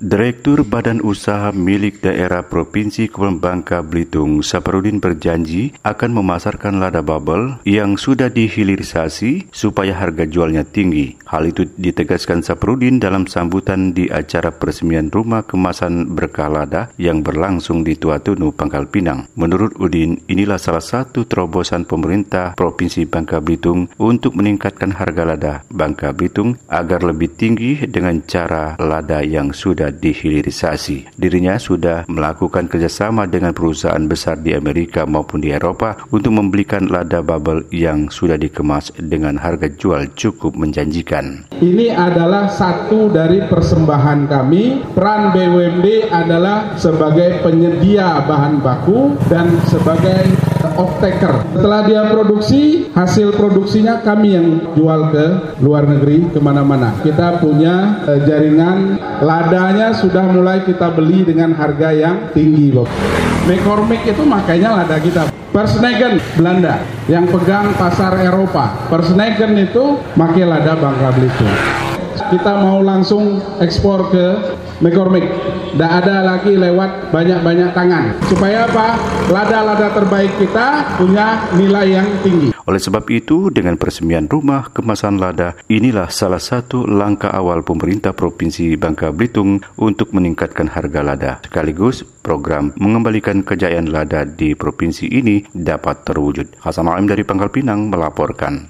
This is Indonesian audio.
Direktur Badan Usaha Milik Daerah Provinsi Kepulauan Bangka Belitung, Saparudin berjanji akan memasarkan lada bubble yang sudah dihilirisasi supaya harga jualnya tinggi. Hal itu ditegaskan Saparudin dalam sambutan di acara peresmian rumah kemasan berkah lada yang berlangsung di Tuatunu, Pangkal Pinang. Menurut Udin, inilah salah satu terobosan pemerintah Provinsi Bangka Belitung untuk meningkatkan harga lada Bangka Belitung agar lebih tinggi dengan cara lada yang sudah dihilirisasi. Dirinya sudah melakukan kerjasama dengan perusahaan besar di Amerika maupun di Eropa untuk membelikan lada bubble yang sudah dikemas dengan harga jual cukup menjanjikan. Ini adalah satu dari persembahan kami. Peran BUMD adalah sebagai penyedia bahan baku dan sebagai off-taker. Setelah dia produksi, hasil produksinya kami yang jual ke luar negeri, ke mana-mana. Kita punya eh, jaringan ladanya sudah mulai kita beli dengan harga yang tinggi. Bob. McCormick itu makanya lada kita. Persnegen Belanda yang pegang pasar Eropa. Persnegen itu pakai lada Bangka Belitung. Kita mau langsung ekspor ke McCormick. Tidak ada lagi lewat banyak-banyak tangan. Supaya apa? Lada-lada terbaik kita punya nilai yang tinggi. Oleh sebab itu, dengan peresmian rumah kemasan lada, inilah salah satu langkah awal pemerintah Provinsi Bangka Belitung untuk meningkatkan harga lada. Sekaligus program mengembalikan kejayaan lada di provinsi ini dapat terwujud. Hasan Aim dari Pangkal Pinang melaporkan.